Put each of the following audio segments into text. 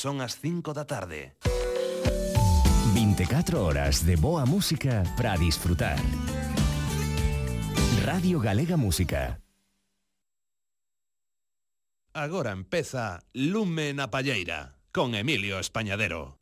Son as 5 da tarde. 24 horas de boa música para disfrutar. Radio Galega Música. Agora empeza Lume na Palleira con Emilio Españadero.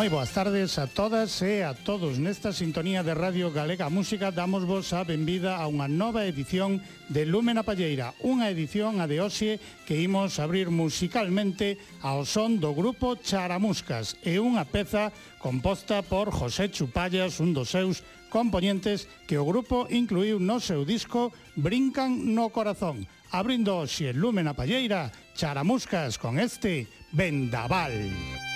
Moi boas tardes a todas e a todos. Nesta sintonía de Radio Galega Música damos vos a benvida a unha nova edición de Lúmena Palleira. Unha edición a de Oxe que imos abrir musicalmente ao son do grupo Charamuscas e unha peza composta por José Chupallas, un dos seus componentes que o grupo incluiu no seu disco Brincan no Corazón. Abrindo hoxe a Palleira Charamuscas con este Vendaval Vendaval.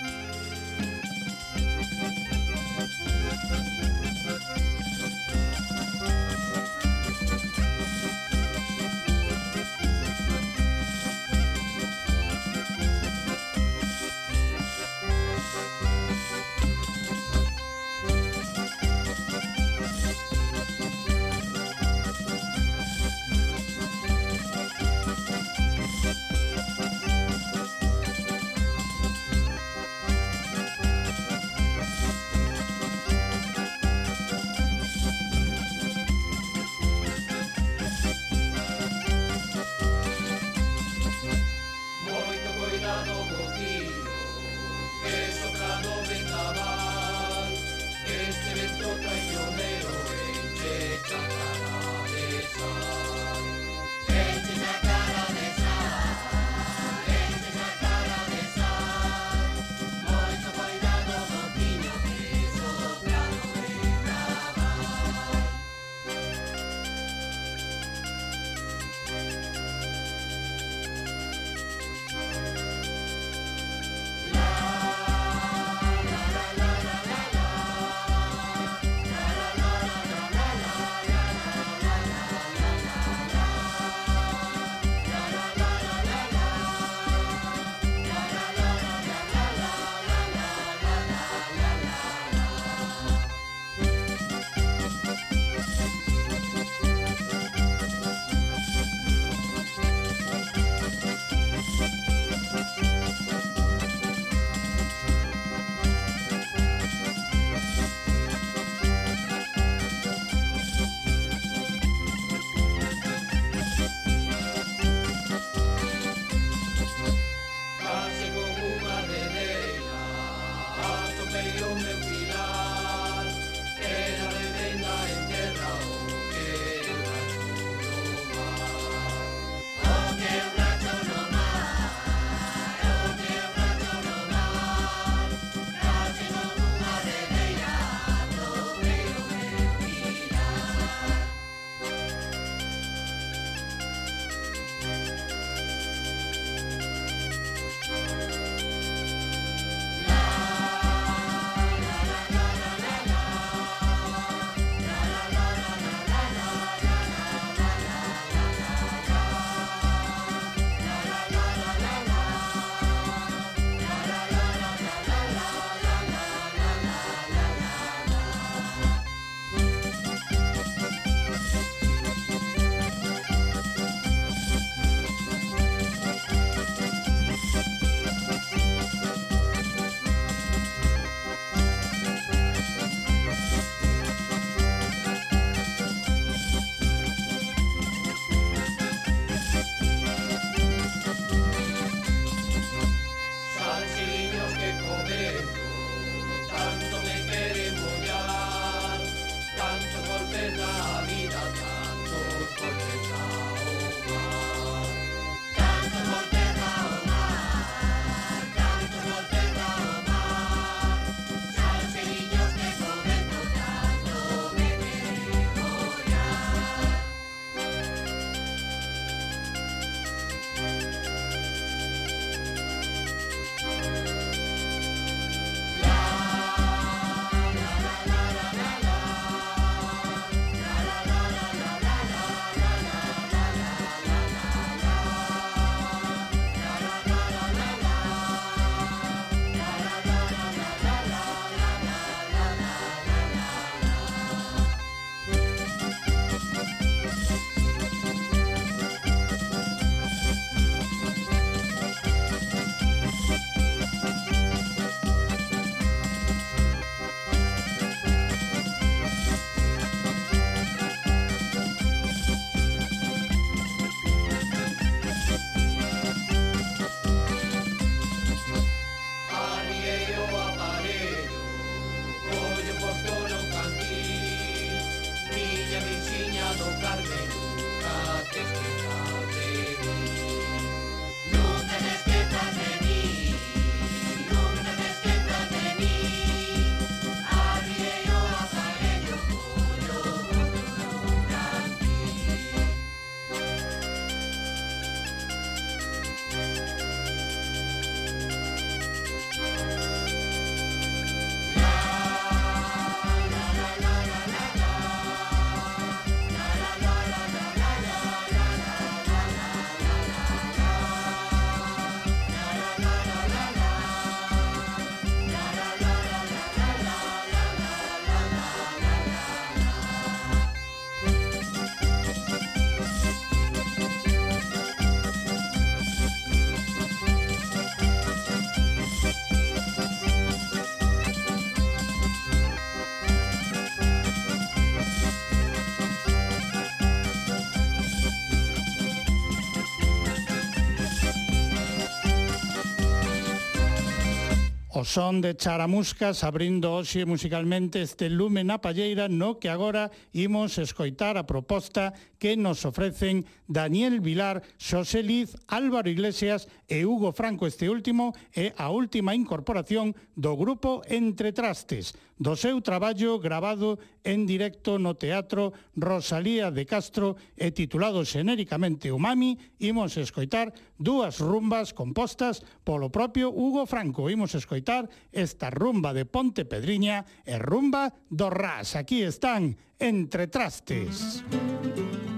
O son de Charamuscas abrindo hoxe musicalmente este lume na palleira no que agora imos escoitar a proposta que nos ofrecen Daniel Vilar, Xosé Liz, Álvaro Iglesias e Hugo Franco este último e a última incorporación do grupo Entre Trastes, do seu traballo grabado en directo no Teatro Rosalía de Castro e titulado xenéricamente Umami, imos escoitar dúas rumbas compostas polo propio Hugo Franco. Imos escoitar esta rumba de Ponte Pedriña e rumba do Ras. Aquí están Entre Trastes. Música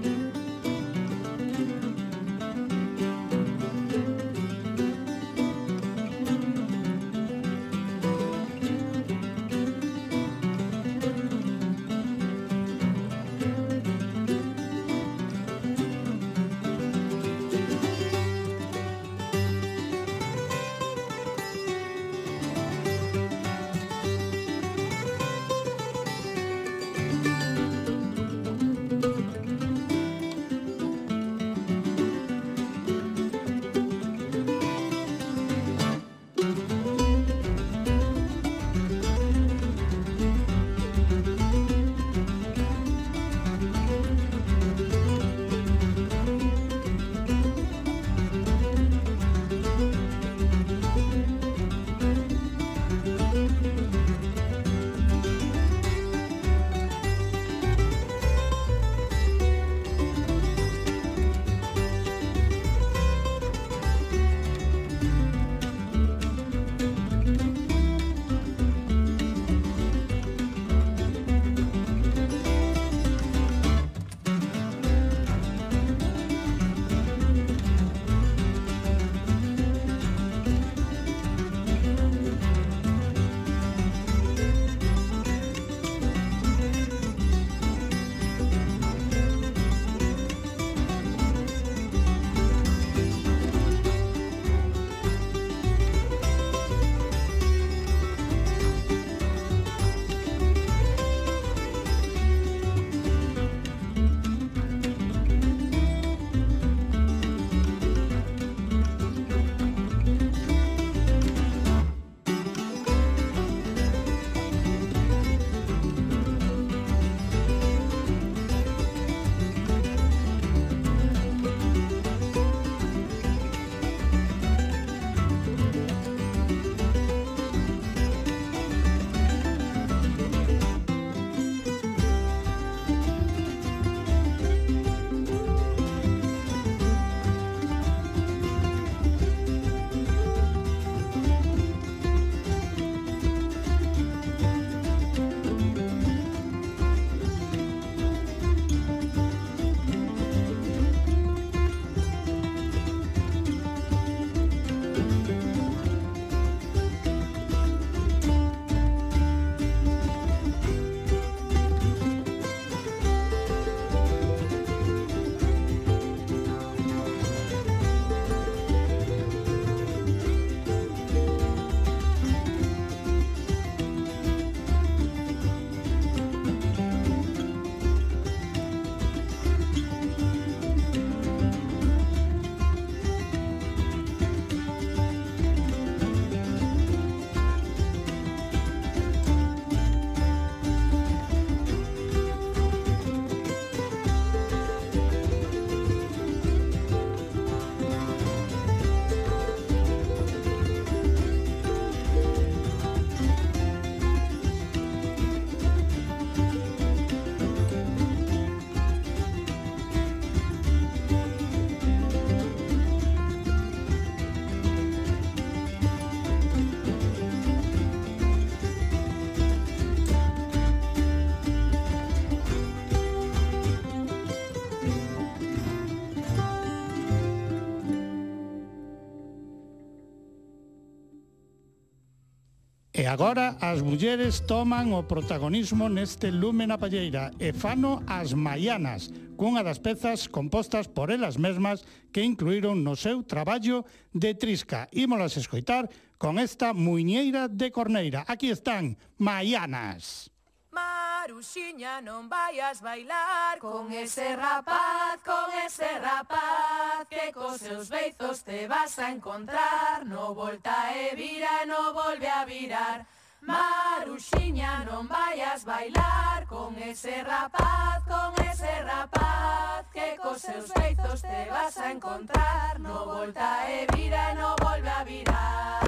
agora as mulleres toman o protagonismo neste lume na palleira e fano as maianas, cunha das pezas compostas por elas mesmas que incluíron no seu traballo de trisca. Ímolas escoitar con esta muiñeira de corneira. Aquí están, maianas. Maruxiña non vaias bailar Con ese rapaz, con ese rapaz Que cos seus beizos te vas a encontrar. No volta e vira, no volve a virar. Maruxiña non vaias bailar Con ese rapaz, con ese rapaz Que cos seus beizos te vas a encontrar. No volta e vira, no volve a virar.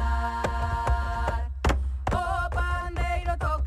O pandeiro toca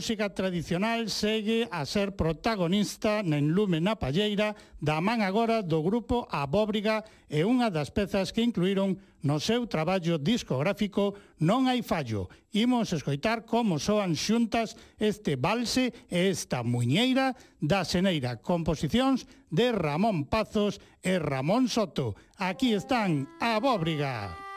música tradicional segue a ser protagonista na Lume na Palleira da man agora do grupo Abóbriga e unha das pezas que incluíron no seu traballo discográfico Non hai fallo. Imos escoitar como soan xuntas este balse e esta muñeira da Seneira, composicións de Ramón Pazos e Ramón Soto. Aquí están Abóbriga. Abóbriga.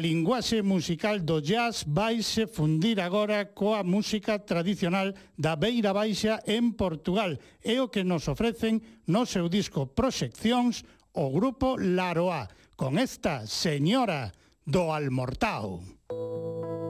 linguaxe musical do jazz vaise fundir agora coa música tradicional da Beira Baixa en Portugal. É o que nos ofrecen no seu disco Proxeccións o grupo Laroa, con esta señora do Almortao. Música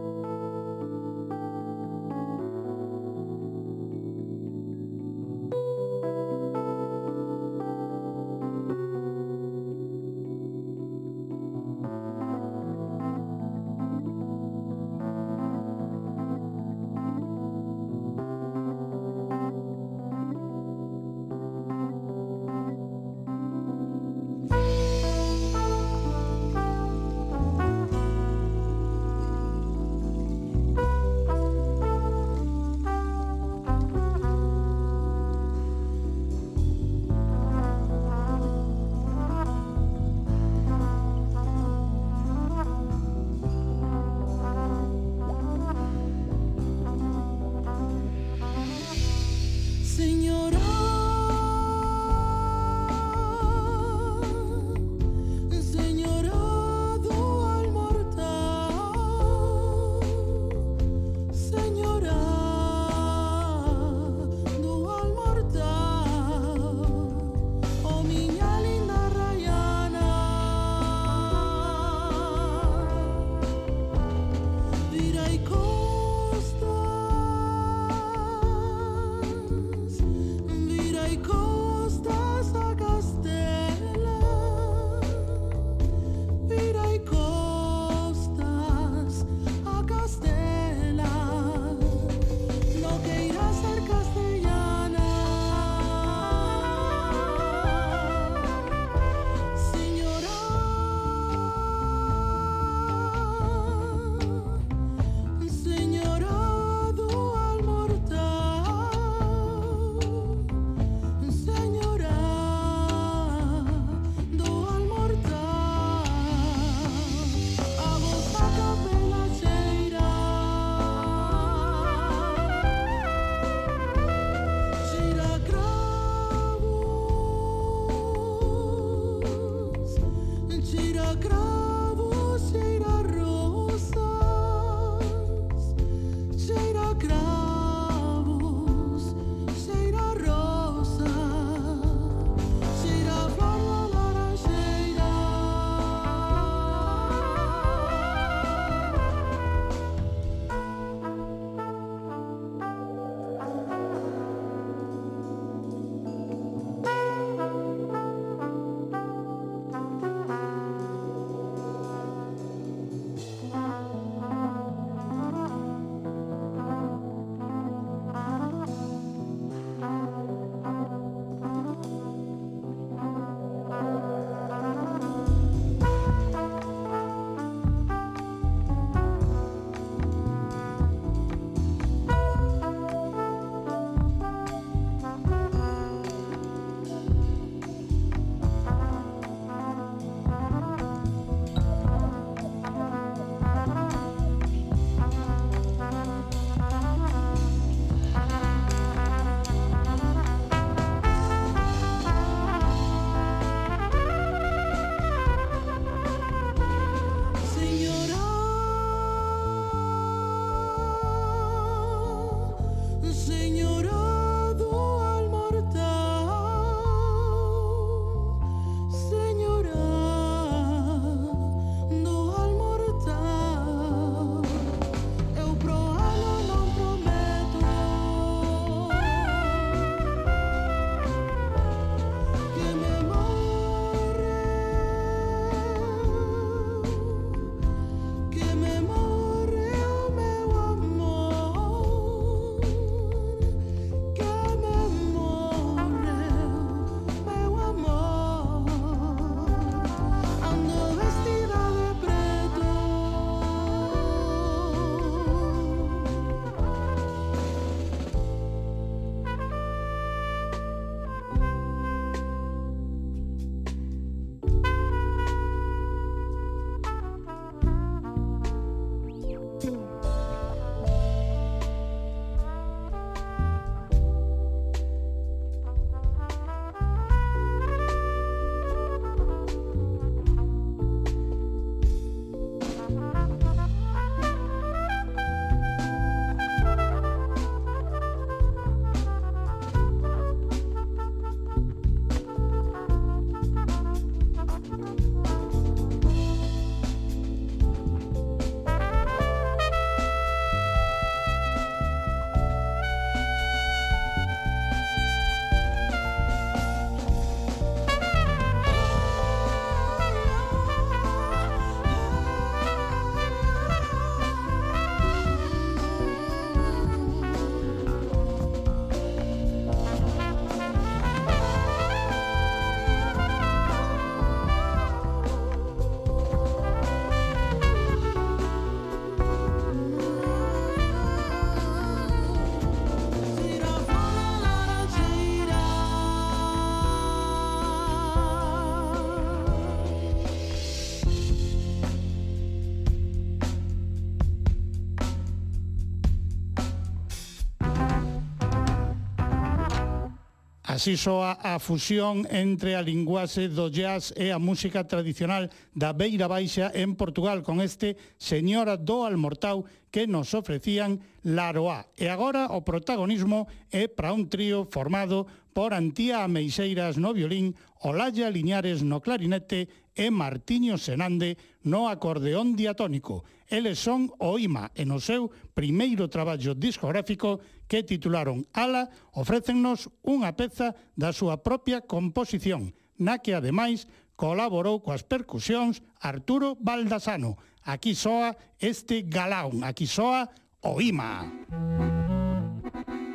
Así soa a fusión entre a linguaxe do jazz e a música tradicional da Beira Baixa en Portugal con este Señora do Almortau que nos ofrecían Laroa. E agora o protagonismo é para un trío formado por Antía Ameixeiras no violín, Olaya Liñares no clarinete e Martiño Senande no acordeón diatónico. Eles son o IMA e no seu primeiro traballo discográfico que titularon Ala ofrécennos unha peza da súa propia composición, na que ademais colaborou coas percusións Arturo Baldasano. Aquí soa este galaón, aquí soa o IMA. Música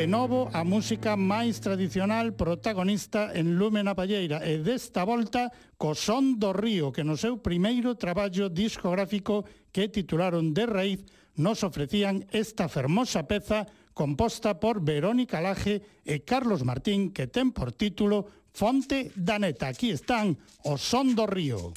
De novo, a música máis tradicional protagonista en Lúmena Palleira e desta volta co Son do Río, que no seu primeiro traballo discográfico que titularon De Raíz nos ofrecían esta fermosa peza composta por Verónica Laje e Carlos Martín que ten por título Fonte da Neta. Aquí están o Son do Río.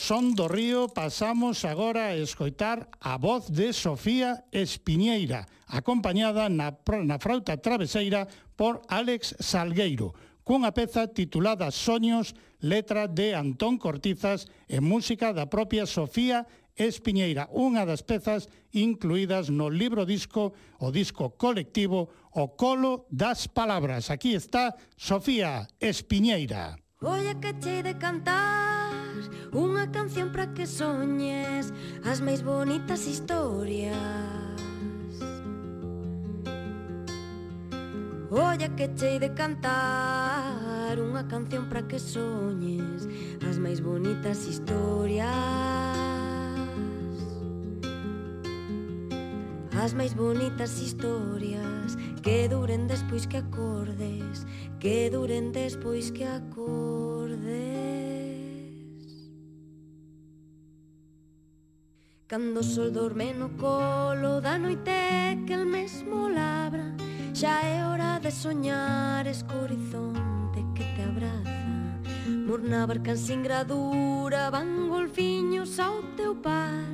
son do río pasamos agora a escoitar a voz de Sofía Espiñeira, acompañada na, na frauta traveseira por Alex Salgueiro, cunha peza titulada Soños, letra de Antón Cortizas e música da propia Sofía Espiñeira, unha das pezas incluídas no libro disco, o disco colectivo O Colo das Palabras. Aquí está Sofía Espiñeira. Oye que che de cantar Unha canción para que soñes As máis bonitas historias. Olla que chei de cantar Unha canción para que soñes As máis bonitas historias. As máis bonitas historias Que duren despois que acordes Que duren despois que acordes. Cando o sol dorme no colo da noite que el mesmo labra. Xa é hora de soñar esco horizonte que te abraza. Morna barca sin gradura van golfiños ao teu par.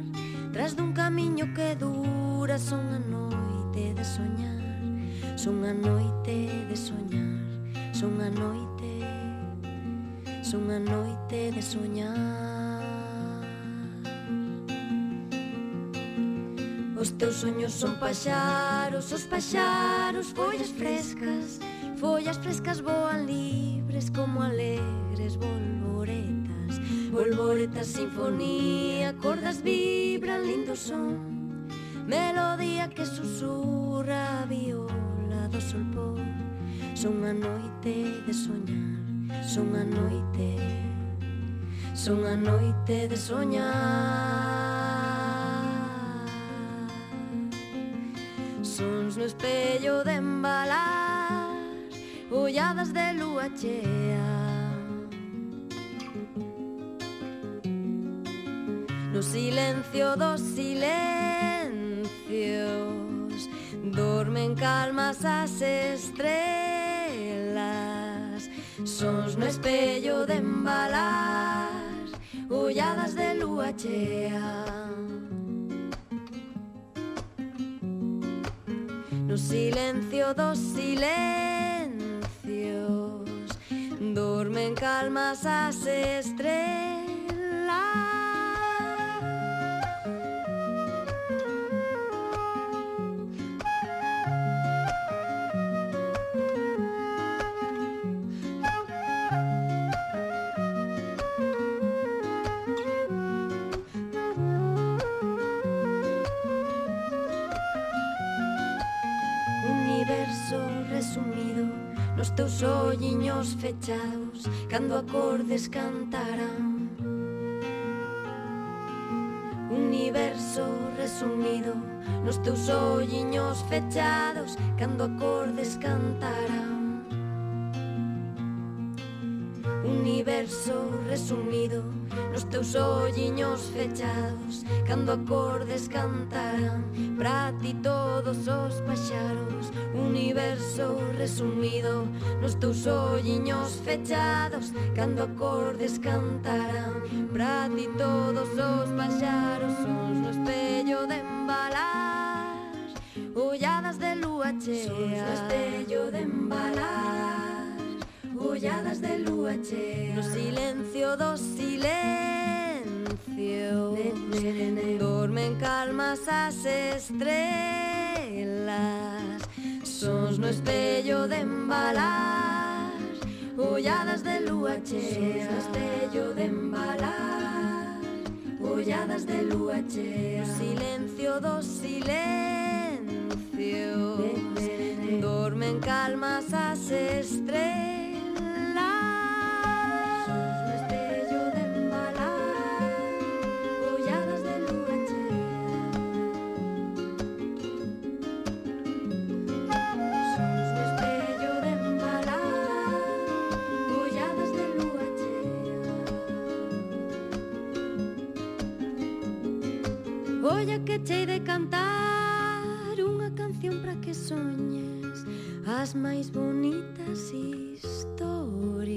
Tras dun camiño que dura son a noite de soñar. Son a noite de soñar. Son a noite Son a noite de soñar. Os teus soños son paxaros, os paxaros, follas frescas Follas frescas voan libres como alegres volvoretas. Volvoretas, sinfonía, cordas vibran lindo son. Melodía que susurra a viola do solpón Son a noite de soñar, son a noite Son a noite de soñar. sons no espello de embalar Olladas de lúa chea No silencio dos silencios Dormen calmas as estrelas Sons no espello de embalar Olladas de lúa chea silencio, dos silencios, duermen calmas las estrellas. Nos teus olliños fechados Cando acordes cantarán. Universo resumido Nos teus olliños fechados Cando acordes cantarán. universo resumido Nos teus olliños fechados Cando acordes cantarán Pra ti todos os paxaros Universo resumido Nos teus olliños fechados Cando acordes cantarán Pra ti todos os paxaros Sons no espello de embalar Olladas de lúa chea Sons no espello de embalar. Bulladas de lúa chea No silencio do silencio. Dormen calmas as estrelas. Sons no espello de embalar. Bulladas de lúa chea Sons no espello de embalar. Bulladas de lúa chea No silencio do silencio Dormen calmas as estrelas. Olla que chei de cantar Unha canción para que soñes As máis bonitas historias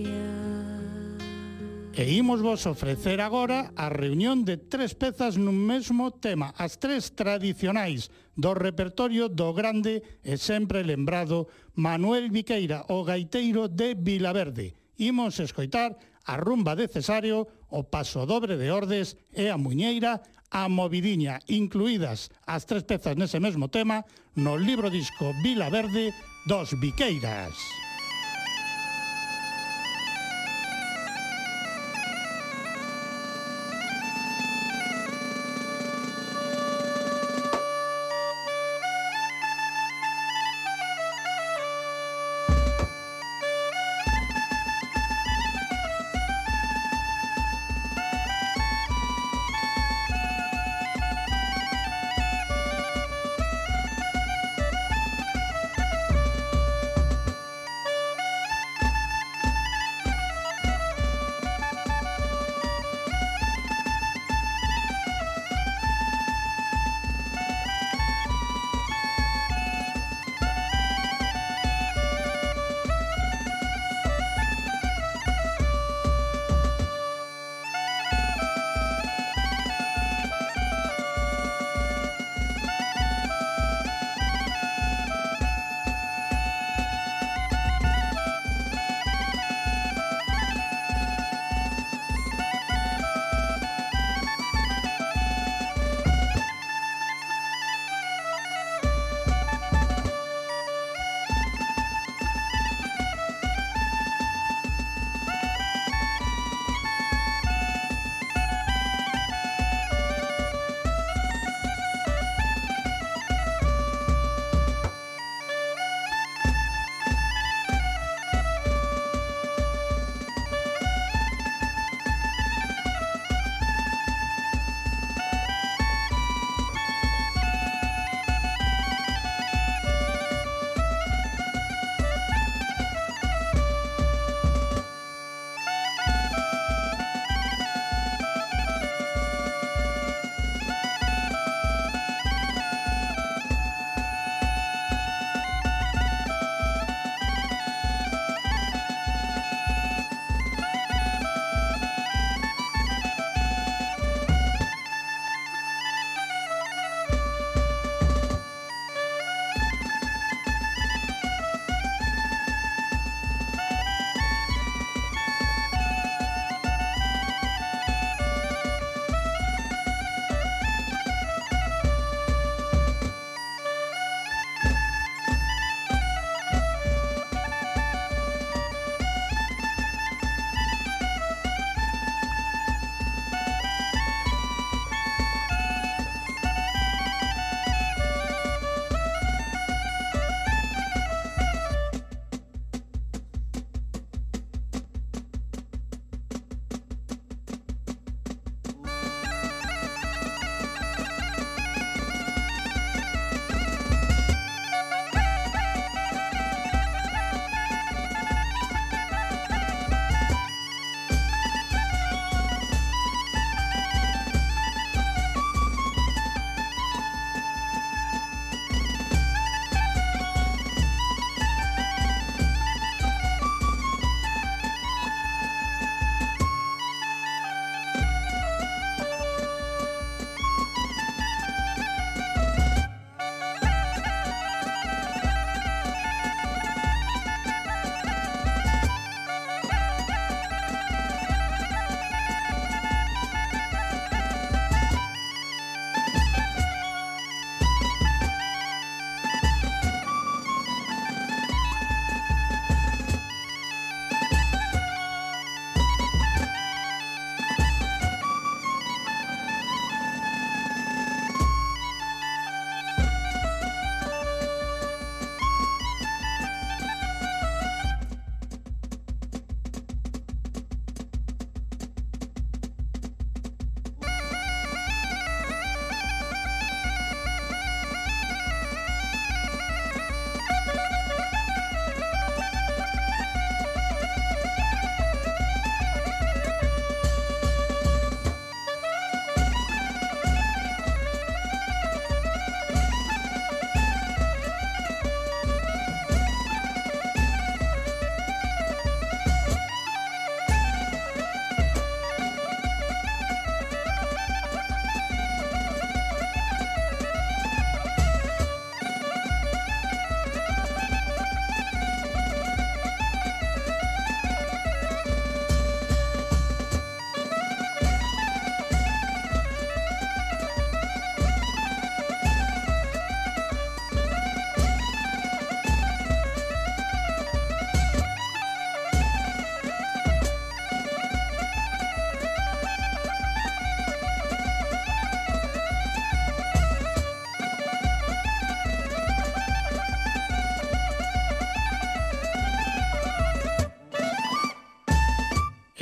E imos vos ofrecer agora a reunión de tres pezas nun mesmo tema, as tres tradicionais do repertorio do grande e sempre lembrado Manuel Viqueira, o gaiteiro de Vilaverde. Imos escoitar a rumba de Cesario, o paso dobre de Ordes e a muñeira a movidiña, incluídas as tres pezas nese mesmo tema, no libro disco Vila Verde dos Viqueiras.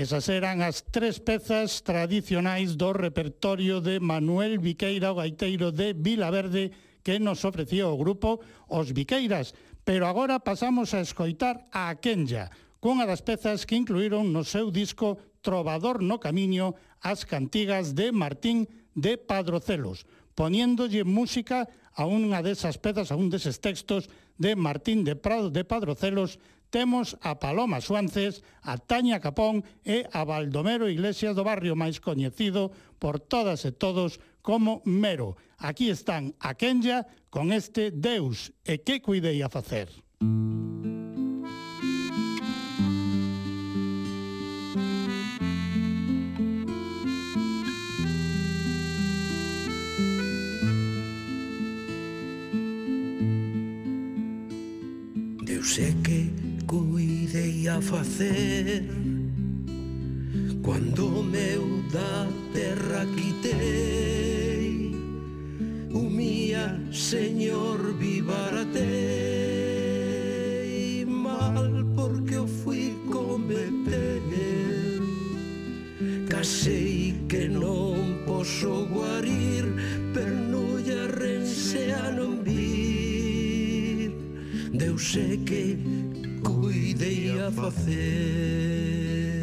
Esas eran as tres pezas tradicionais do repertorio de Manuel Viqueira, o gaiteiro de Vilaverde, que nos ofrecía o grupo Os Viqueiras. Pero agora pasamos a escoitar a Kenya, cunha das pezas que incluíron no seu disco Trovador no Camiño as cantigas de Martín de Padrocelos, poniéndolle música a unha desas pezas, a un deses textos de Martín de Prado de Padrocelos temos a Paloma Suances, a Taña Capón e a Baldomero Iglesias do barrio máis coñecido por todas e todos como Mero. Aquí están a Kenya con este Deus e que cuidei a facer. Deus é podía facer. Cuando meu da terra quitei Humía, Señor, vivaratei Mal porque o fui cometer Casei que non poso guarir Pernulla renseano en vir Deus é que cuidei a facer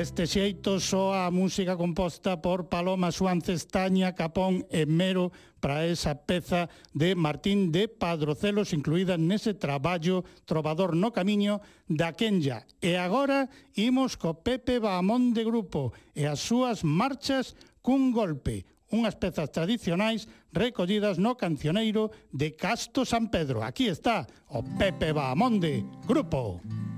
Deste xeito soa a música composta por Paloma Suancestaña, Capón e Mero para esa peza de Martín de Padrocelos incluída nese traballo Trovador no Camiño da Kenya. E agora imos co Pepe Bahamón de Grupo e as súas marchas cun golpe, unhas pezas tradicionais recollidas no cancioneiro de Casto San Pedro. Aquí está o Pepe Bahamón de Grupo. Grupo.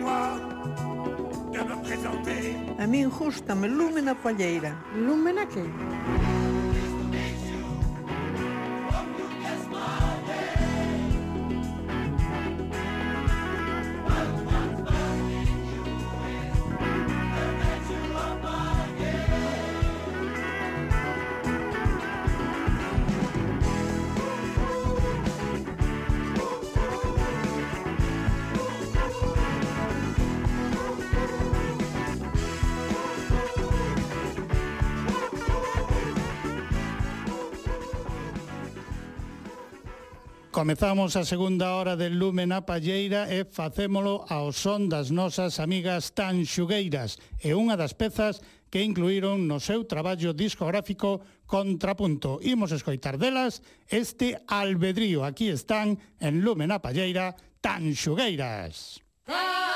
moi de me présenter. A min gustame Lúmena Palleira. Lúmena que? Comezamos a segunda hora del Lume na Palleira e facémolo ao son das nosas amigas tan xugueiras e unha das pezas que incluíron no seu traballo discográfico Contrapunto. Imos escoitar delas este albedrío. Aquí están en Lume na Palleira tan xugueiras. ¡Ah!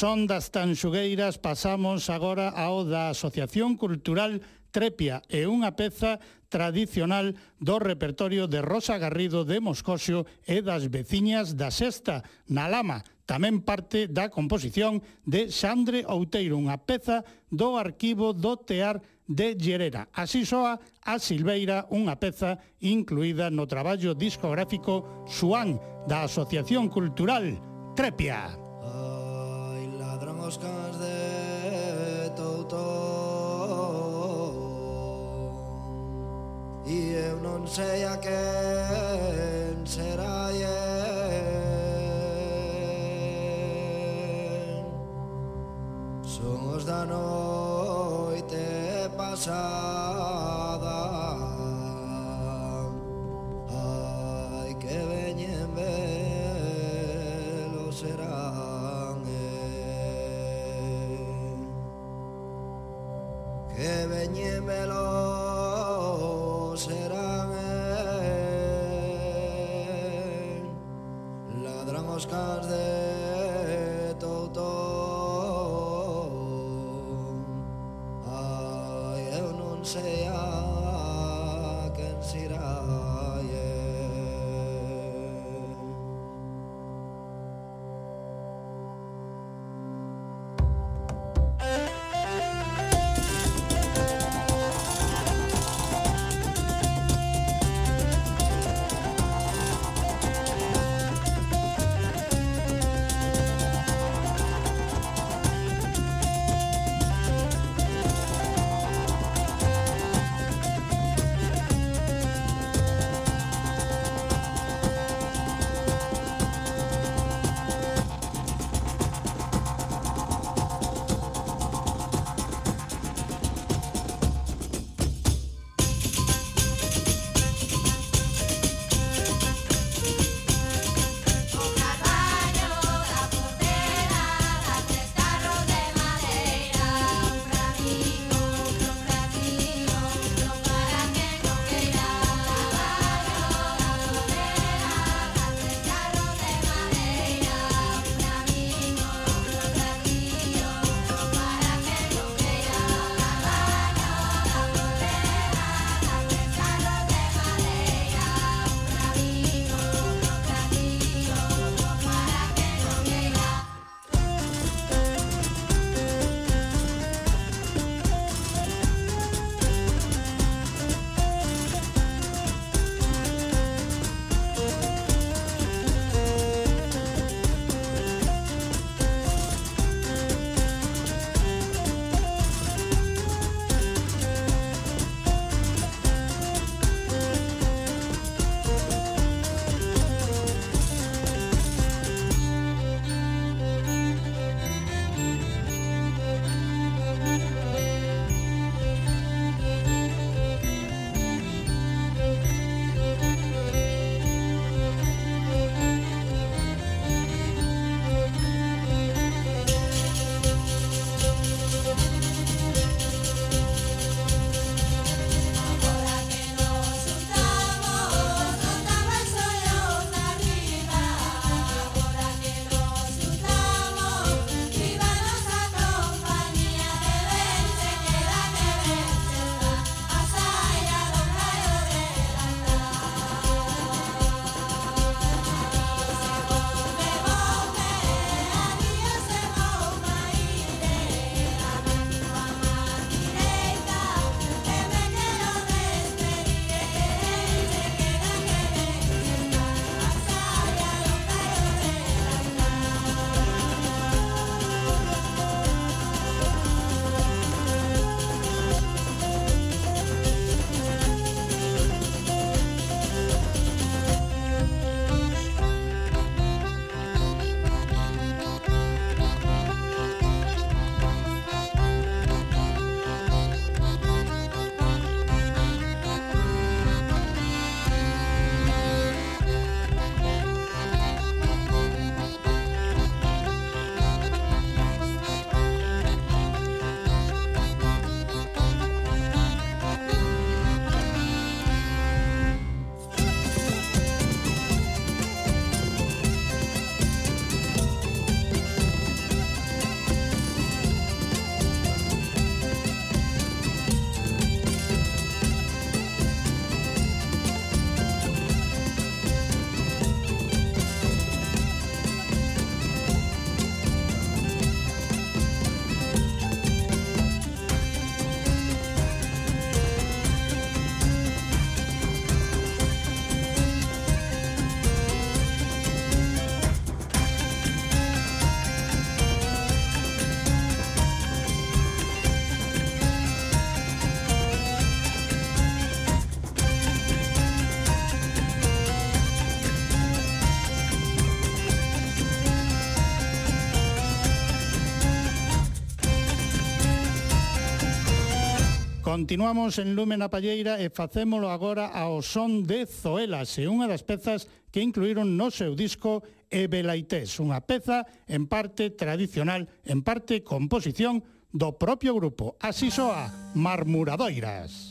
Son das tanxugueiras, pasamos agora ao da Asociación Cultural Trepia e unha peza tradicional do repertorio de Rosa Garrido de Moscosio e das veciñas da Sexta, na Lama, tamén parte da composición de Xandre Outeiro, unha peza do arquivo do Tear de Llerera. Así soa a Silveira, unha peza incluída no traballo discográfico Suán da Asociación Cultural Trepia os cans de touto E eu non sei a quen será ien Son os da noite pasada e veñímelo serán eh, Ladran os cans de Continuamos en Lumen Palleira e facémolo agora ao son de Zoelas e unha das pezas que incluíron no seu disco Ebelaites, unha peza en parte tradicional, en parte composición do propio grupo. Así soa Marmuradoiras.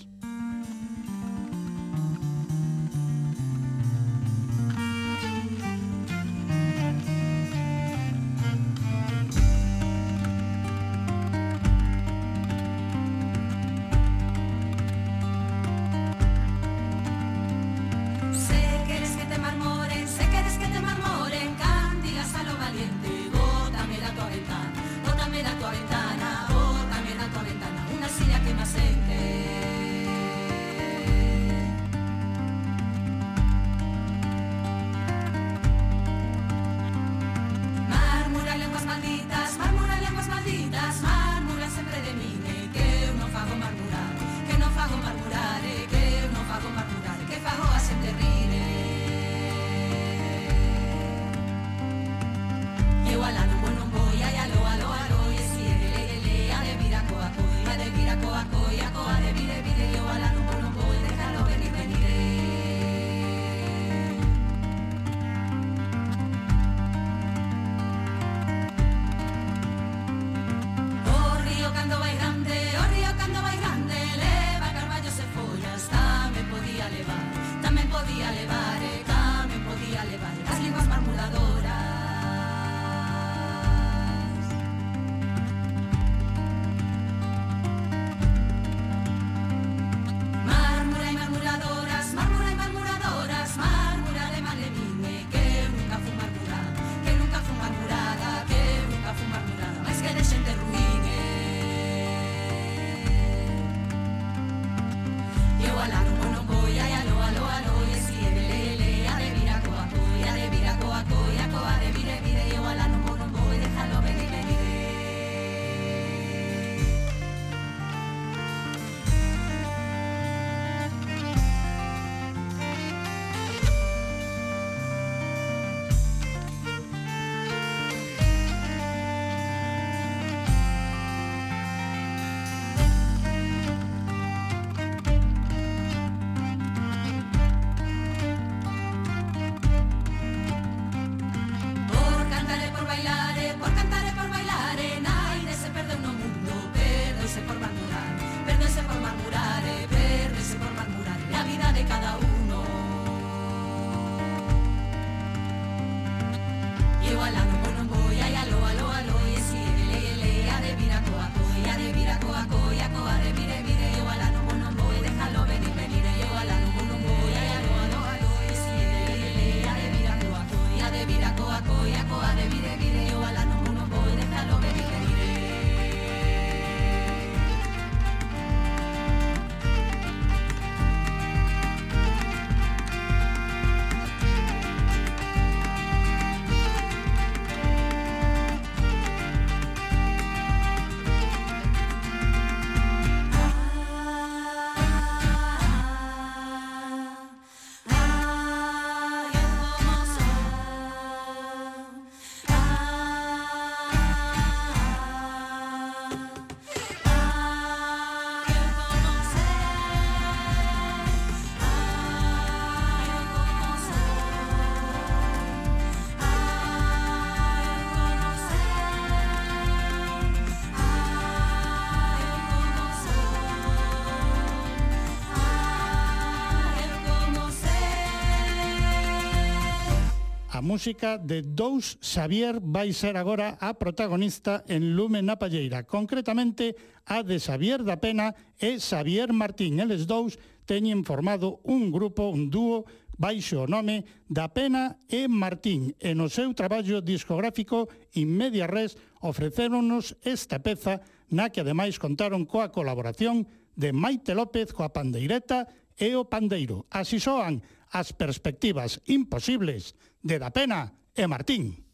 A música de Dous Xavier vai ser agora a protagonista en Lume na Palleira, concretamente a de Xavier da Pena e Xavier Martín. Eles dous teñen formado un grupo, un dúo, baixo o nome da Pena e Martín e no seu traballo discográfico Inmedia Res ofrecéronnos esta peza na que ademais contaron coa colaboración de Maite López coa pandeireta e o pandeiro. Así soan as perspectivas imposibles de Da Pena e Martín.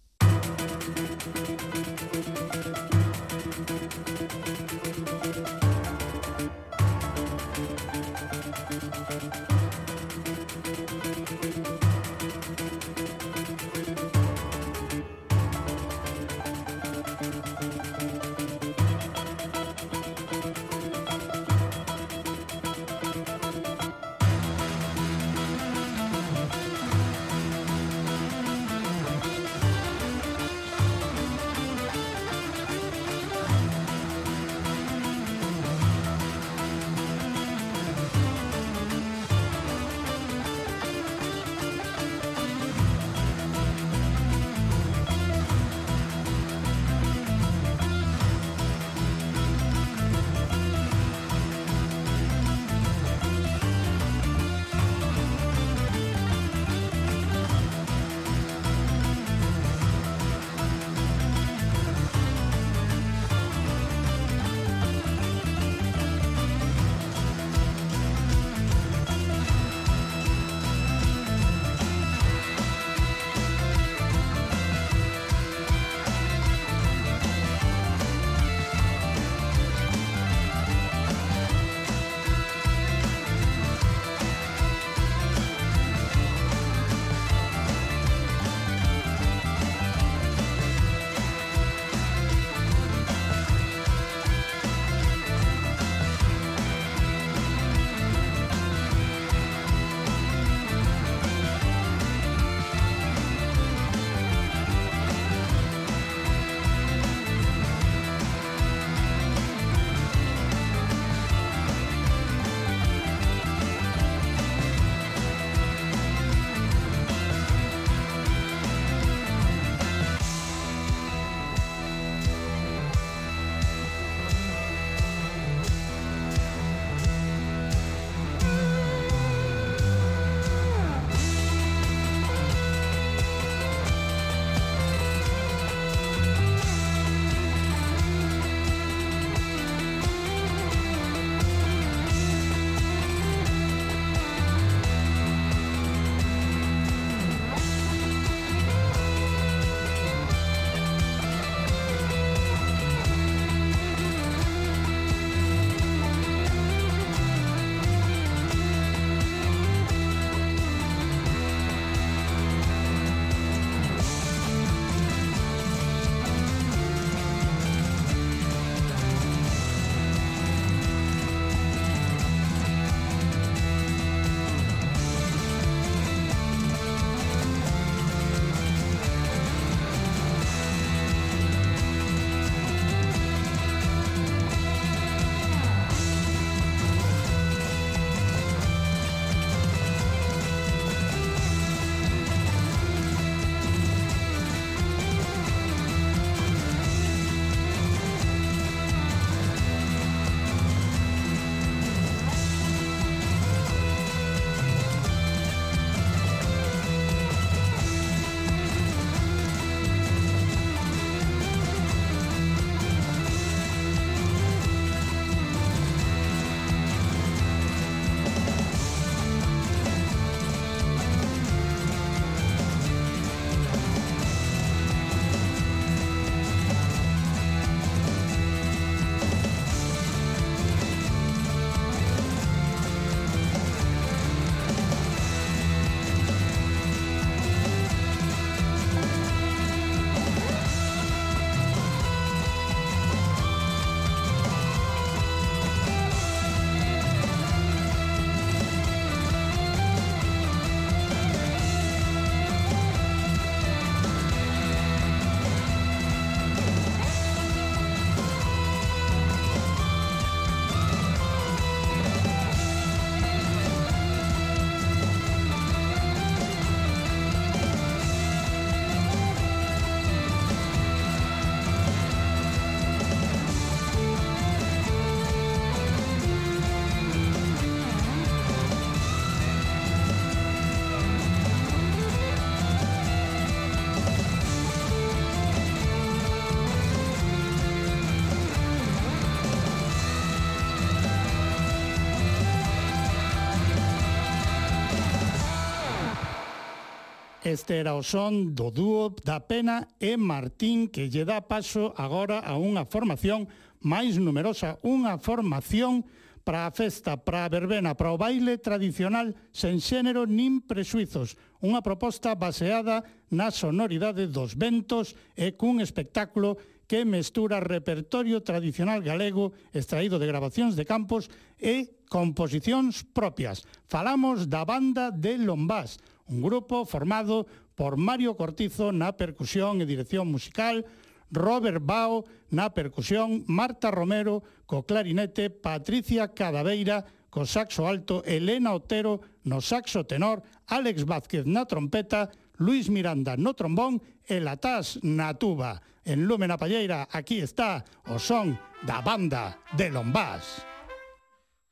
Este era o son do dúo da Pena e Martín que lle dá paso agora a unha formación máis numerosa, unha formación para a festa, para a verbena, para o baile tradicional sen xénero nin presuizos. Unha proposta baseada na sonoridade dos ventos e cun espectáculo que mestura repertorio tradicional galego extraído de grabacións de campos e composicións propias. Falamos da banda de Lombás, un grupo formado por Mario Cortizo na percusión e dirección musical, Robert Bao na percusión, Marta Romero co clarinete, Patricia Cadaveira co saxo alto, Elena Otero no saxo tenor, Alex Vázquez na trompeta, Luis Miranda no trombón e Latás na tuba. En Lumen Palleira, aquí está o son da banda de Lombás.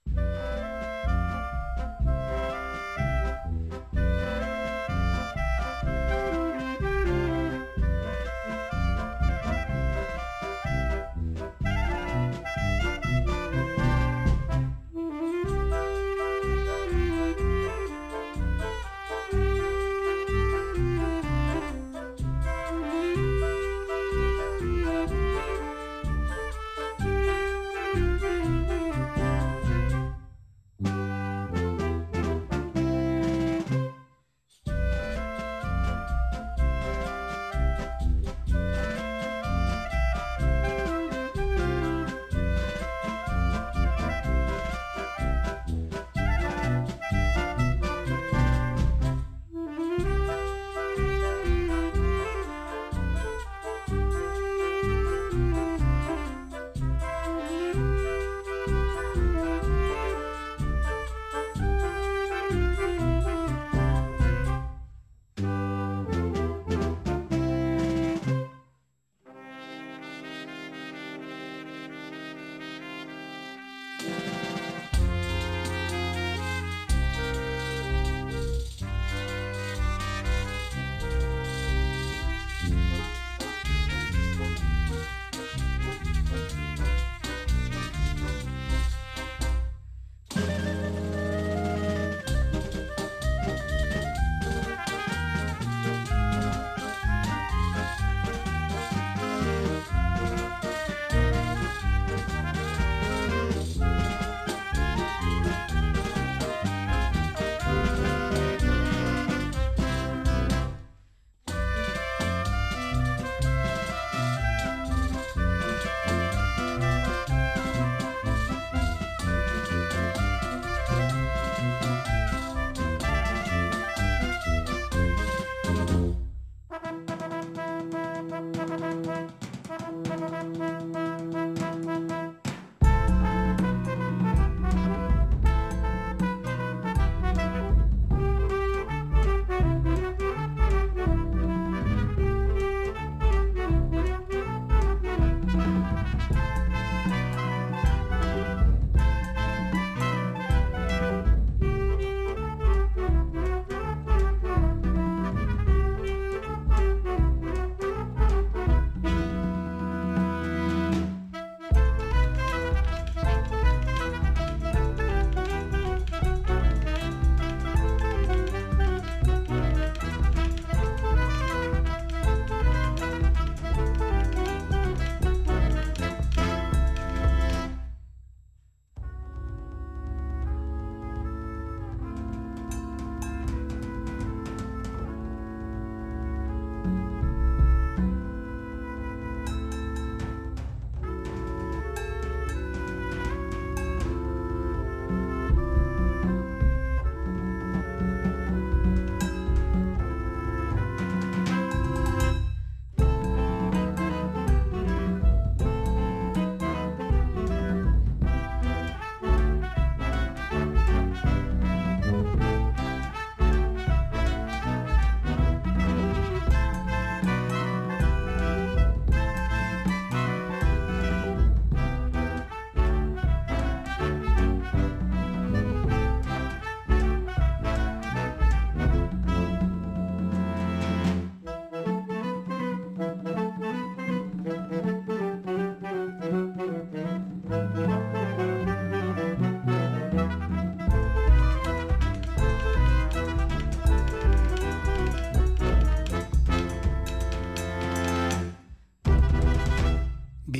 Música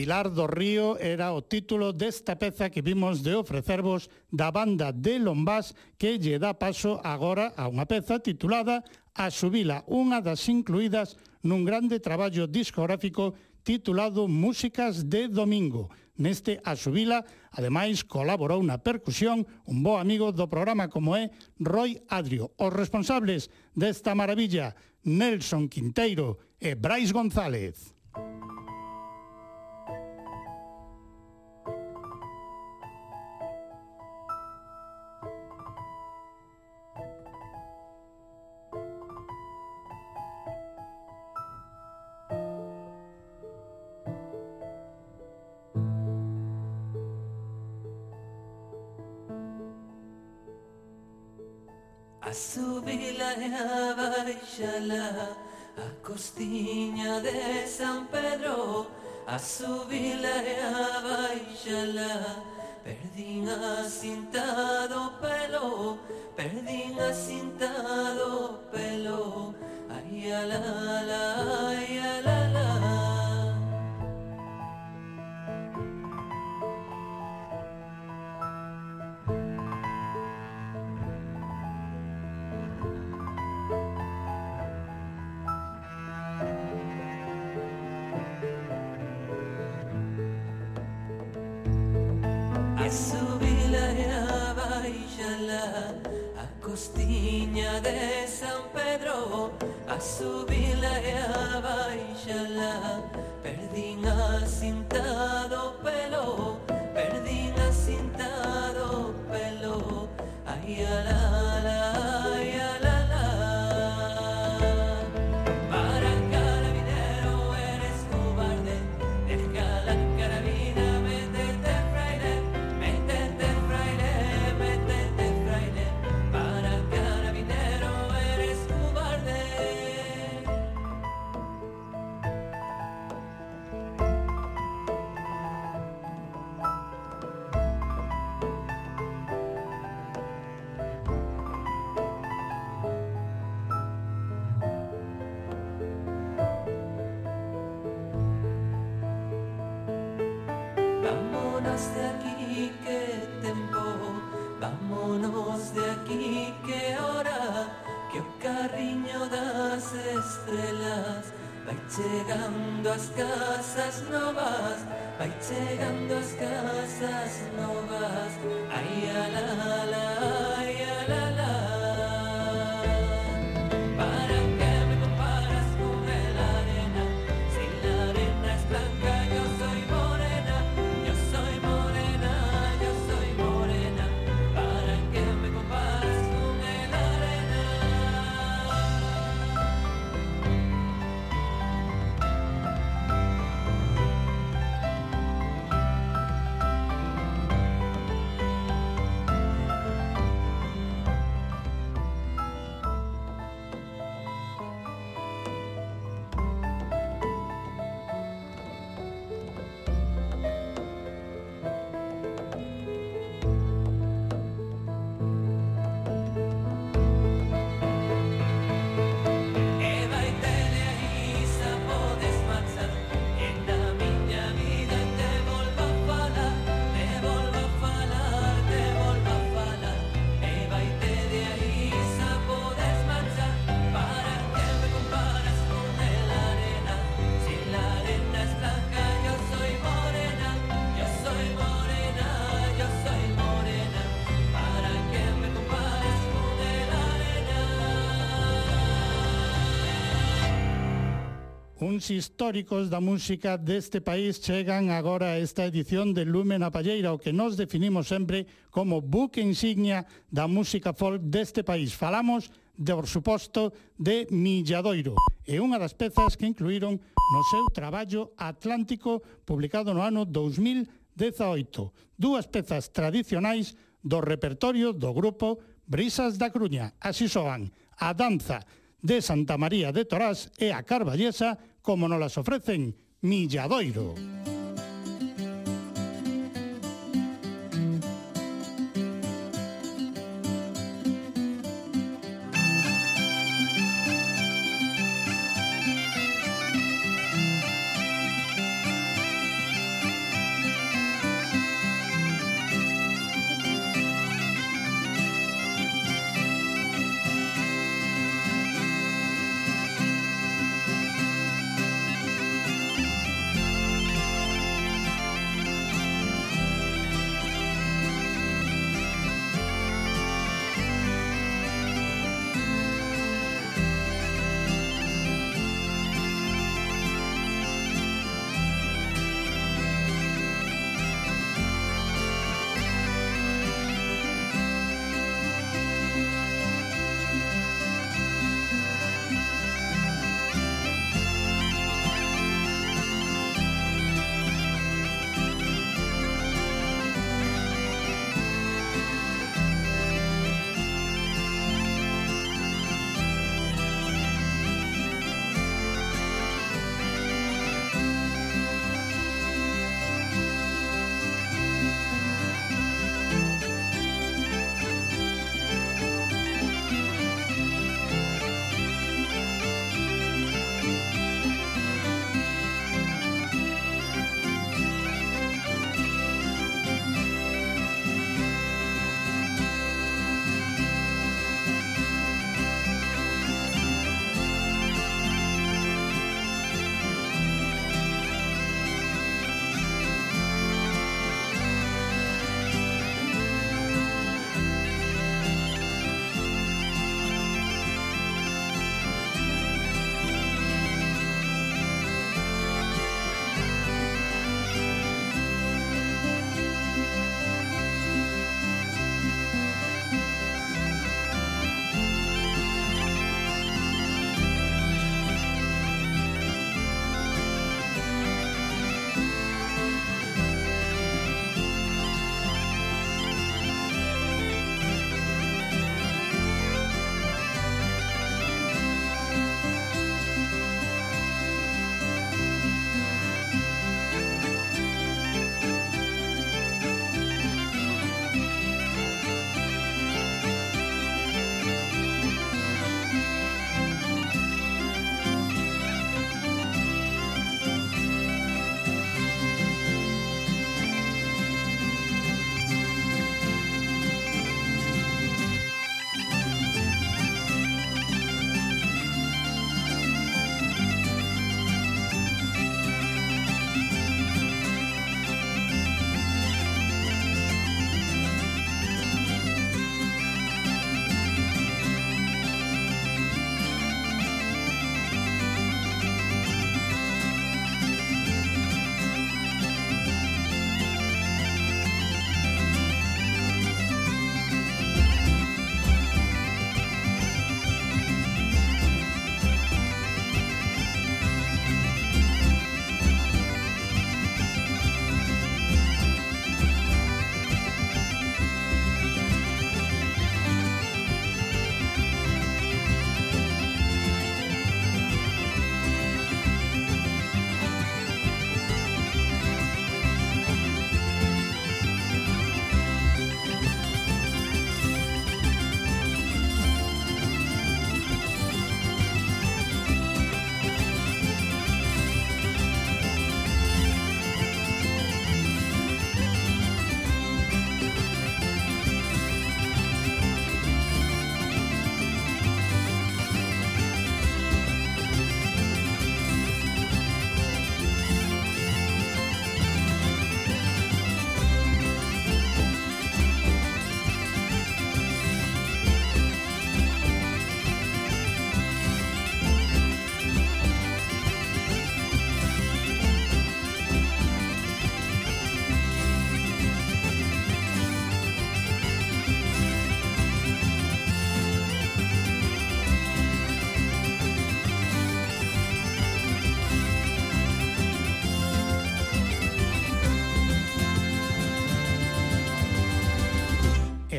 Pilar do Río era o título desta peza que vimos de ofrecervos da banda de Lombás que lle dá paso agora a unha peza titulada A Subila, unha das incluídas nun grande traballo discográfico titulado Músicas de Domingo. Neste A Subila, ademais, colaborou na percusión un bo amigo do programa como é Roy Adrio. Os responsables desta maravilla, Nelson Quinteiro e Brais González. A A costiña de San Pedro. A subila e a Perdín a cinta pelo Perdín a cinta pelo. Ai, Uns históricos da música deste país chegan agora a esta edición de Lumen a Palleira, o que nos definimos sempre como buque insignia da música folk deste país. Falamos, de, por suposto, de Milladoiro. e unha das pezas que incluíron no seu traballo Atlántico, publicado no ano 2018. Dúas pezas tradicionais do repertorio do grupo Brisas da Cruña. Así soan a danza de Santa María de Torás e a Carballesa como nos las ofrecen Milladoiro.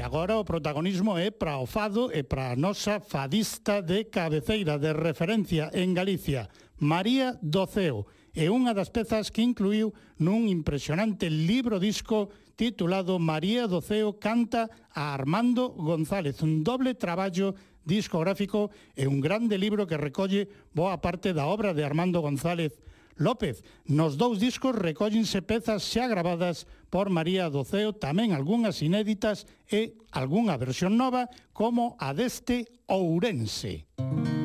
agora o protagonismo é para o fado e para a nosa fadista de cabeceira de referencia en Galicia, María Doceo, é unha das pezas que incluiu nun impresionante libro disco titulado María Doceo canta a Armando González, un doble traballo discográfico e un grande libro que recolle boa parte da obra de Armando González López. Nos dous discos recóllense pezas xa grabadas por María Doceo, tamén algunhas inéditas e algunha versión nova como a deste Ourense. Música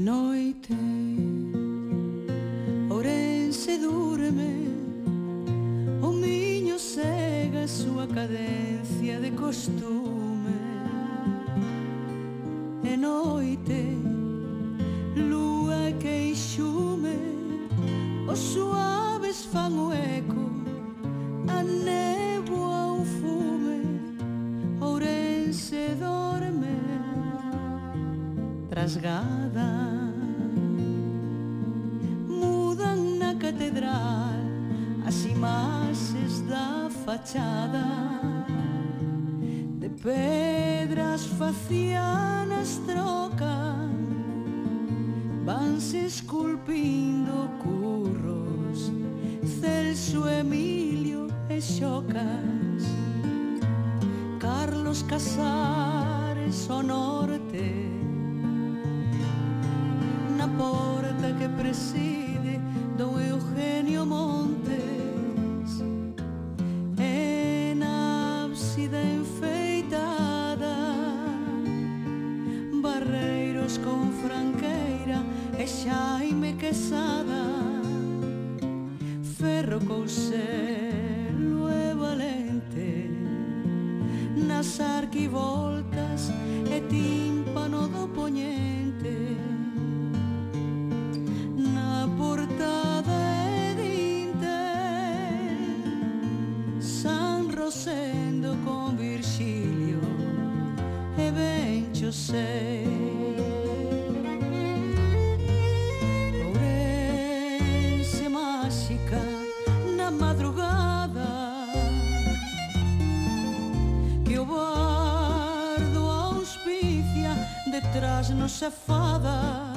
noite Ourense durme súa cadencia de costume. E noite, lúa e queixume Os suaves fan o eco A neboa o fume Ourense dorme Trasgada. Mudan na catedral As imaxes da fachada de pedras facianas trocan, vanse esculpindo curros, Celso Emilio e Xocas, Carlos Casares o Norte, na porta que preside Dom Eugenio Montes, cielo è valente, nasar chi voltas e timpano do poniente, na portada e è San Rosendo con Virgilio e ben Giuseppe. tras-nos a fada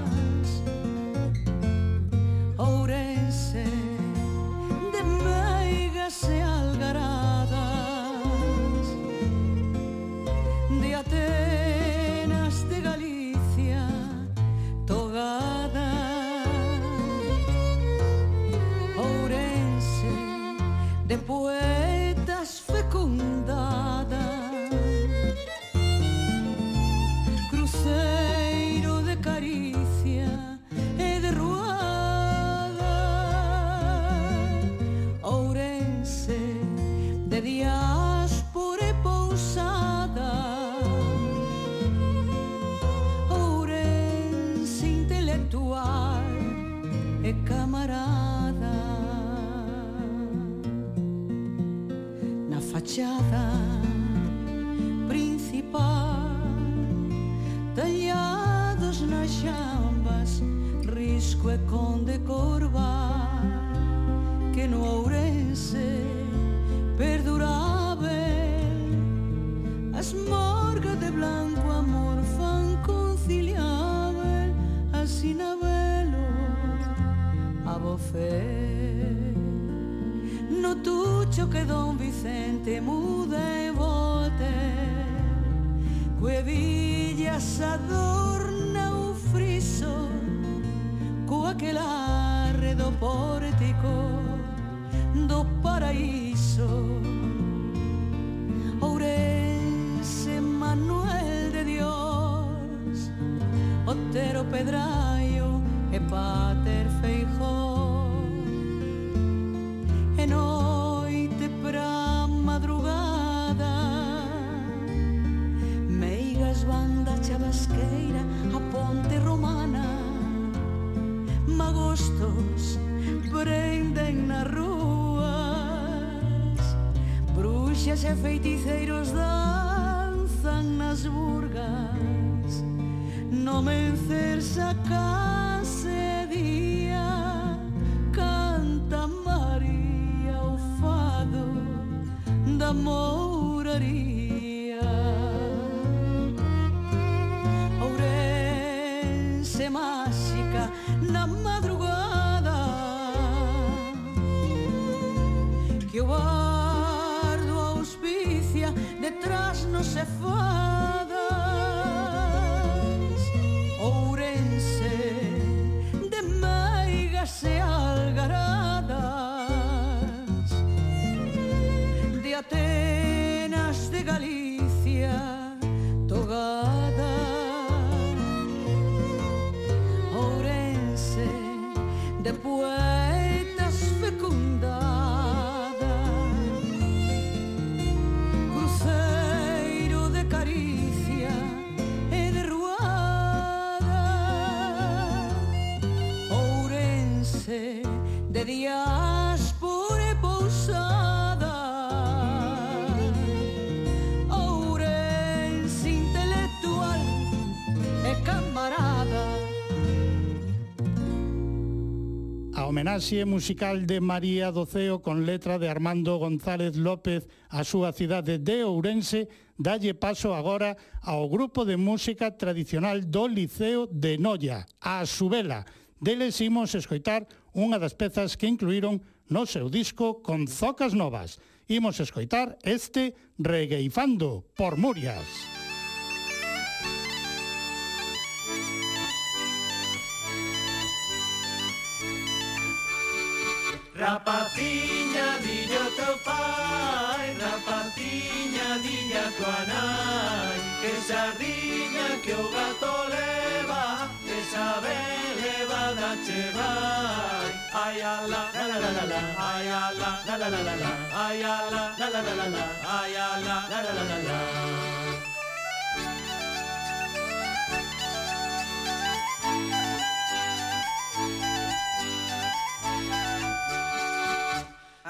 No Notuccio che Don Vicente muda e volte, cuevillas adorna un friso, cua che l'arredo portico, do paraíso. homenaxe musical de María Doceo con letra de Armando González López a súa cidade de Ourense dalle paso agora ao grupo de música tradicional do Liceo de Noia, a Subela. Deles imos escoitar unha das pezas que incluíron no seu disco con zocas novas. Imos escoitar este Regueifando por Murias. Rapaciña, dille o teu pai, rapaciña, dille a tua nai, que sardiña que o gato leva, que levada che vai. Ai ala, la la la la la, ai ala, la la la la la, ai ala, la la la la la, ai ala, la la la la la.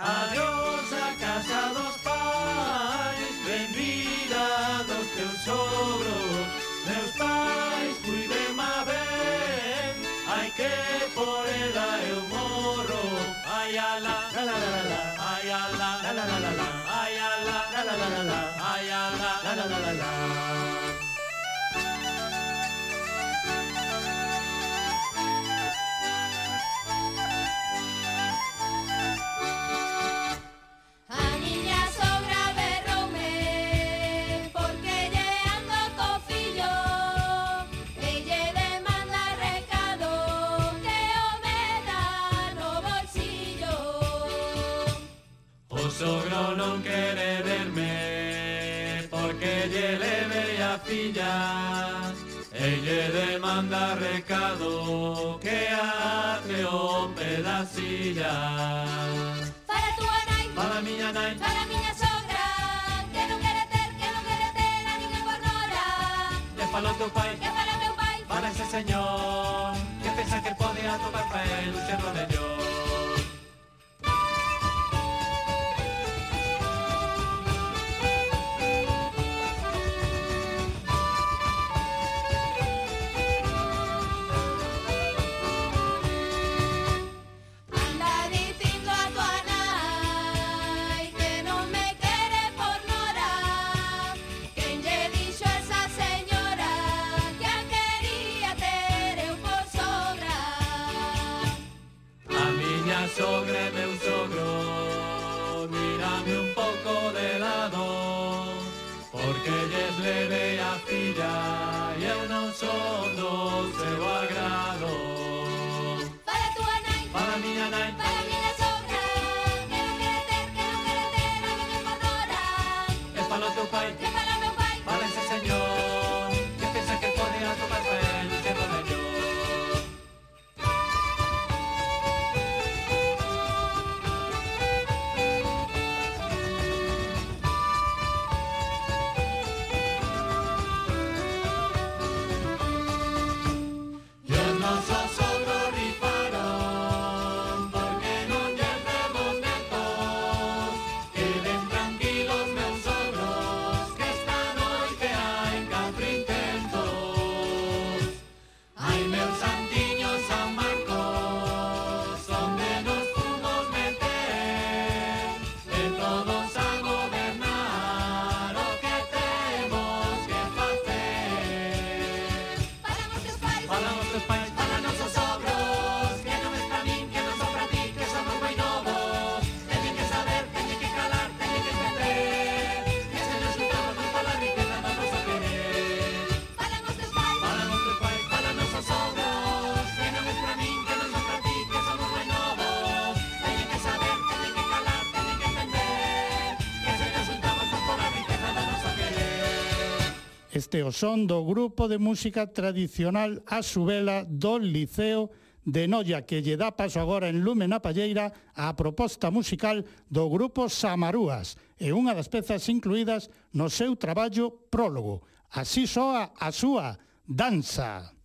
Adiós días Elle demanda recado que atre o pedacilla Para tu anai, para miña nai, para miña sogra Que non quere ter, que non quere ter a niña por nora De palo teu pai, que para meu pai Para ese señor que pensa que pode atopar pa el un cerro de Dios. Este o son do grupo de música tradicional a Subela do Liceo de Noia que lle dá paso agora en Lume na Palleira a proposta musical do grupo Samarúas e unha das pezas incluídas no seu traballo prólogo. Así soa a súa danza.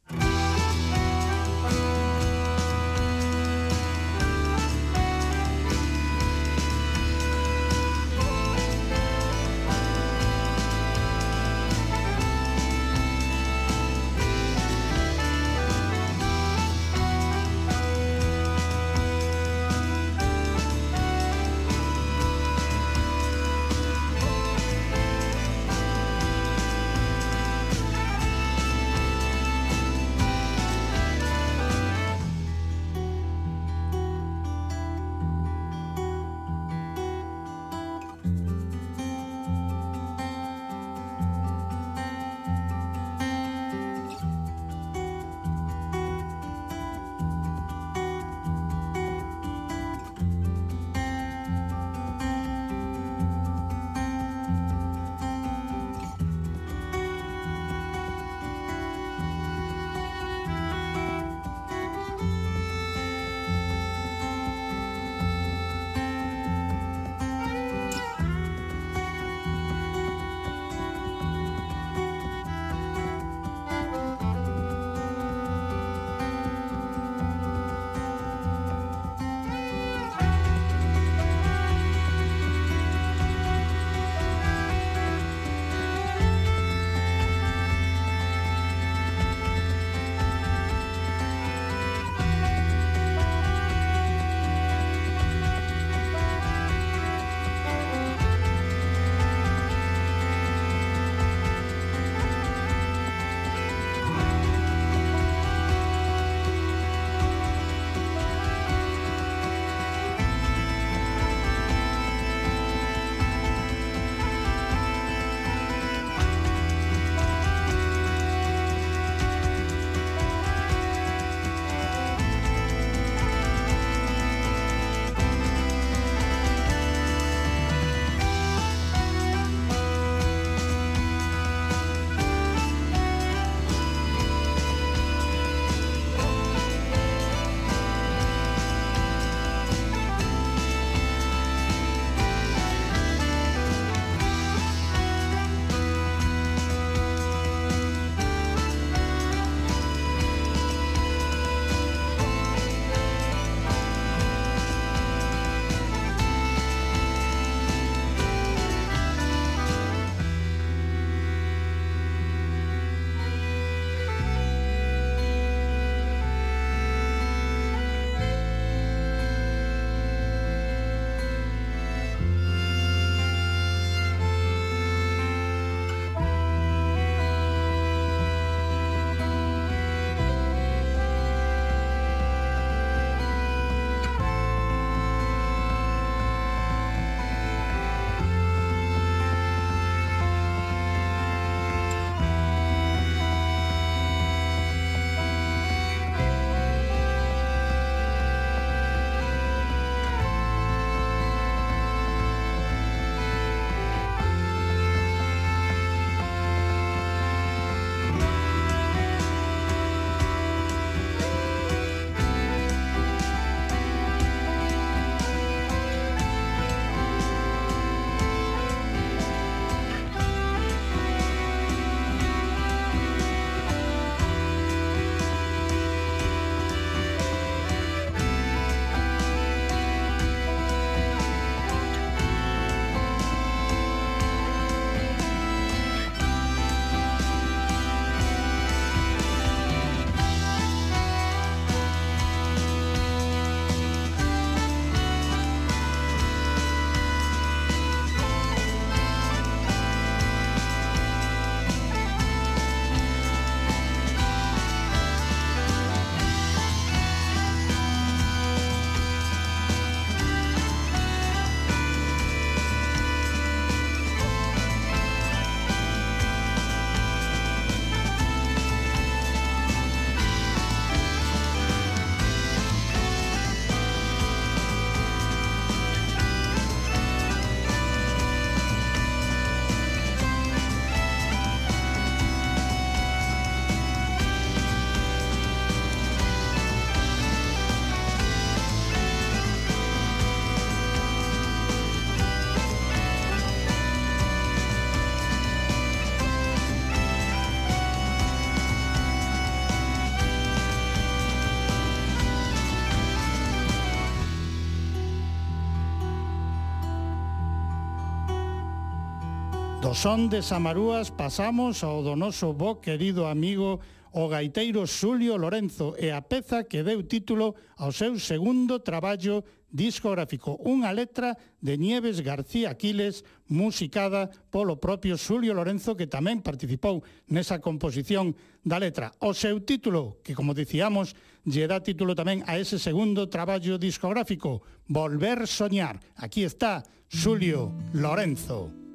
Do son de Samarúas pasamos ao do noso bo querido amigo o gaiteiro Xulio Lorenzo e a peza que deu título ao seu segundo traballo discográfico, unha letra de Nieves García Aquiles musicada polo propio Xulio Lorenzo que tamén participou nesa composición da letra. O seu título, que como dicíamos, lle dá título tamén a ese segundo traballo discográfico, Volver soñar. Aquí está Xulio Lorenzo.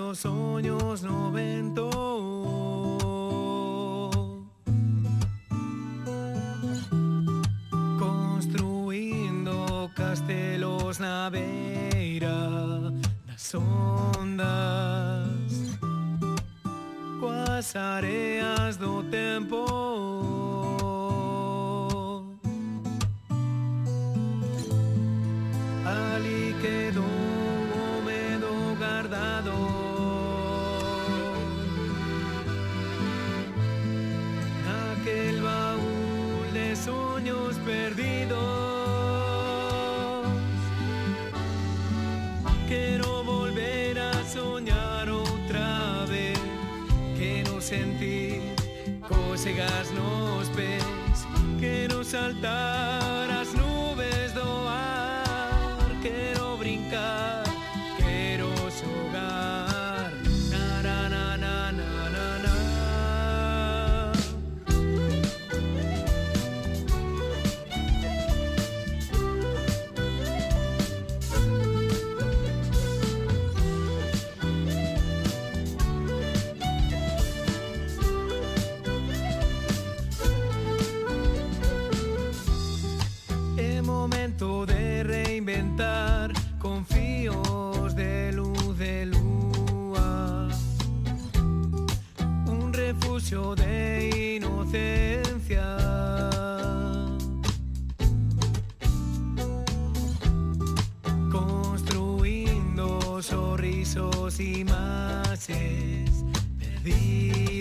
dos no vento. Construindo castelos na beira das ondas Coas areas do tempo. cantar.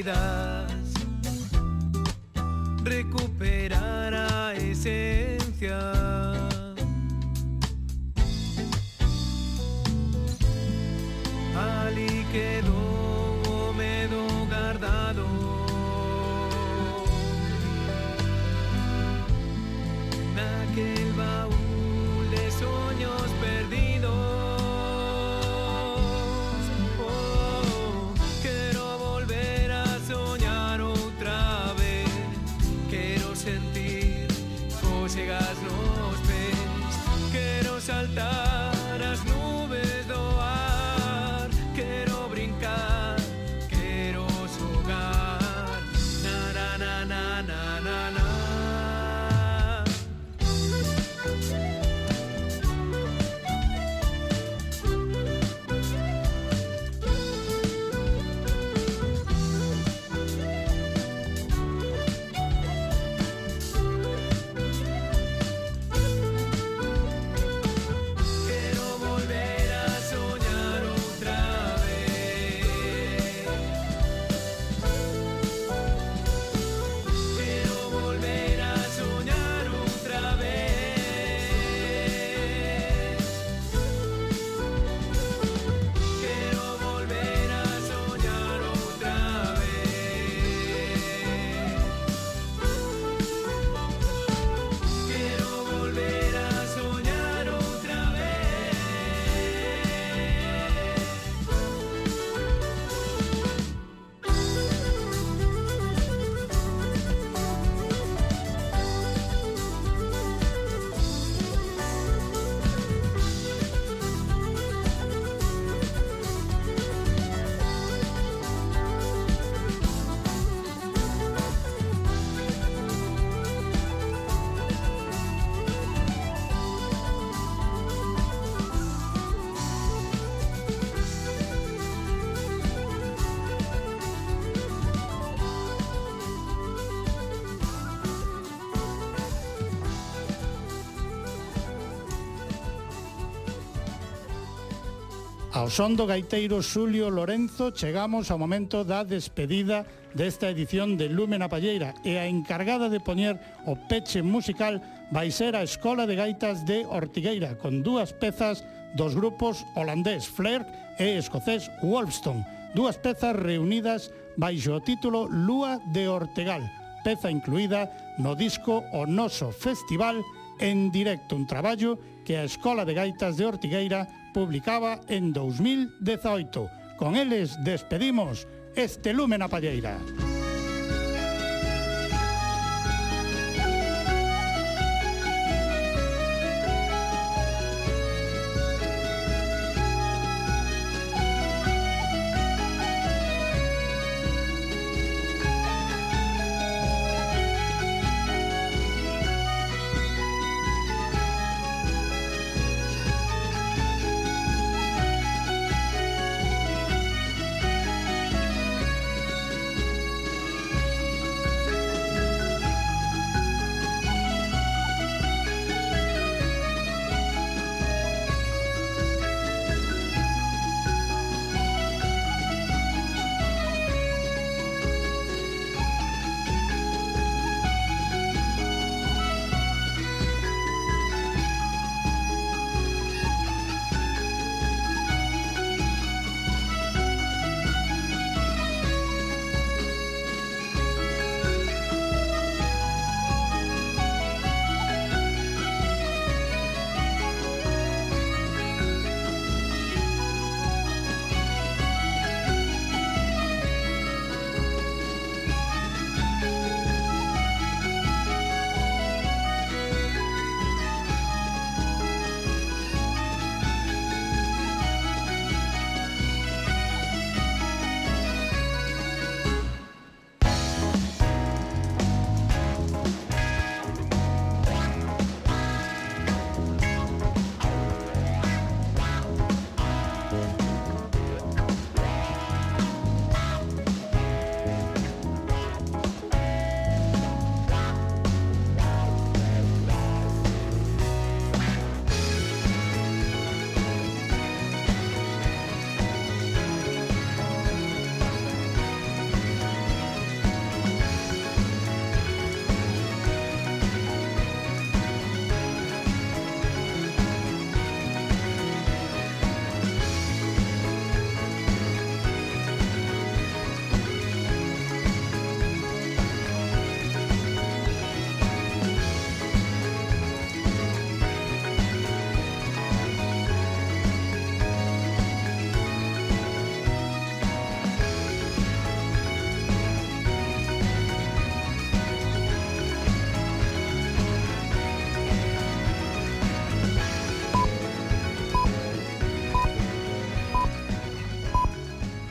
Florida. Ao son do gaiteiro Xulio Lorenzo chegamos ao momento da despedida desta edición de Lumen a Palleira e a encargada de poñer o peche musical vai ser a Escola de Gaitas de Ortigueira con dúas pezas dos grupos holandés Flair e escocés Wolfstone, dúas pezas reunidas baixo o título Lúa de Ortegal, peza incluída no disco O Noso Festival en directo, un traballo que a Escola de Gaitas de Ortigueira publicaba en 2018. Con eles despedimos este Lumen a Palleira.